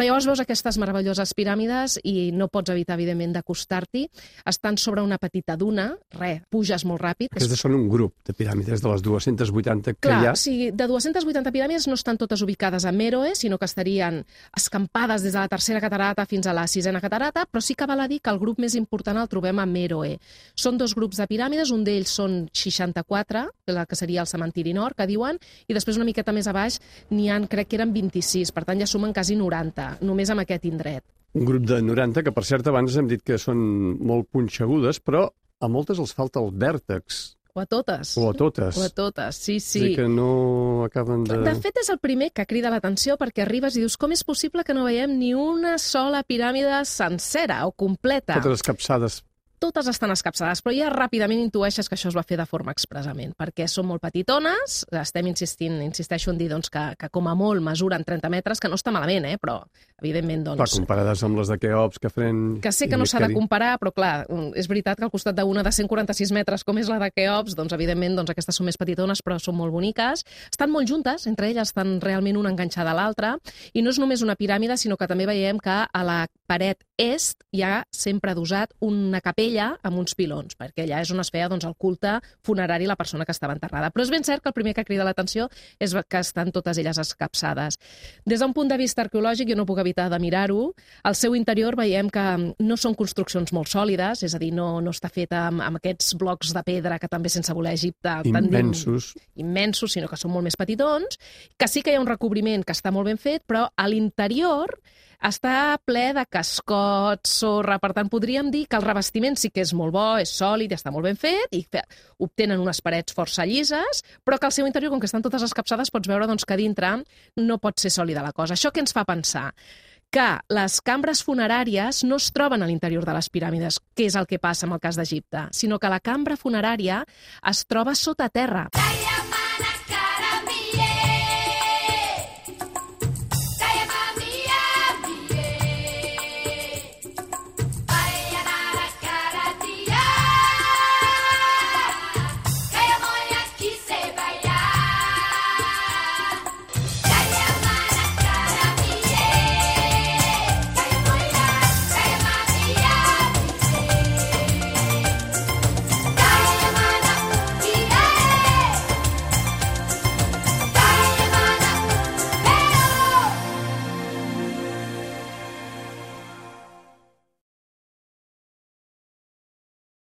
Llavors veus aquestes meravelloses piràmides i no pots evitar, evidentment, d'acostar-t'hi. Estan sobre una petita duna, res, puges molt ràpid. Aquestes són un grup de piràmides de les 280 que Clar, hi ha. sigui, de 280 piràmides no estan totes ubicades a Meroe, sinó que estarien escampades des de la tercera catarata fins a la sisena catarata, però sí que val a dir que el grup més important el trobem a Meroe. Són dos grups de piràmides, un d'ells són 64, la que seria el cementiri nord, que diuen, i després una miqueta més a baix n'hi han, crec que eren 26, per tant ja sumen quasi 90, només amb aquest indret. Un grup de 90, que per cert abans hem dit que són molt punxegudes, però a moltes els falta el vèrtex, O a totes. o a totes. O a totes, sí, És sí. que no acaben de... De fet, és el primer que crida l'atenció perquè arribes i dius com és possible que no veiem ni una sola piràmide sencera o completa. Totes les capçades totes estan escapçades, però ja ràpidament intueixes que això es va fer de forma expressament, perquè són molt petitones, estem insistint, insisteixo en dir doncs, que, que com a molt mesuren 30 metres, que no està malament, eh? però evidentment Clar, doncs, comparades amb les de Keops, que fren... que sé que no s'ha de comparar, però clar, és veritat que al costat d'una de 146 metres, com és la de Keops, doncs evidentment doncs, aquestes són més petitones, però són molt boniques. Estan molt juntes, entre elles estan realment una enganxada a l'altra, i no és només una piràmide, sinó que també veiem que a la paret est hi ha sempre adosat una capella amb uns pilons, perquè allà és on es feia doncs, el culte funerari a la persona que estava enterrada. Però és ben cert que el primer que crida l'atenció és que estan totes elles escapçades. Des d'un punt de vista arqueològic, jo no puc evitar de mirar-ho, al seu interior veiem que no són construccions molt sòlides, és a dir, no, no està feta amb, amb aquests blocs de pedra que també sense voler Egipte tendim- Immensos. immensos, sinó que són molt més petitons, que sí que hi ha un recobriment que està molt ben fet, però a l'interior està ple de cascots, sorra, per tant podríem dir que el revestiment sí que és molt bo, és sòlid, està molt ben fet i fe, obtenen unes parets força llises, però que al seu interior, com que estan totes escapçades, pots veure doncs, que dintre no pot ser sòlida la cosa. Això què ens fa pensar? que les cambres funeràries no es troben a l'interior de les piràmides, que és el que passa amb el cas d'Egipte, sinó que la cambra funerària es troba sota terra.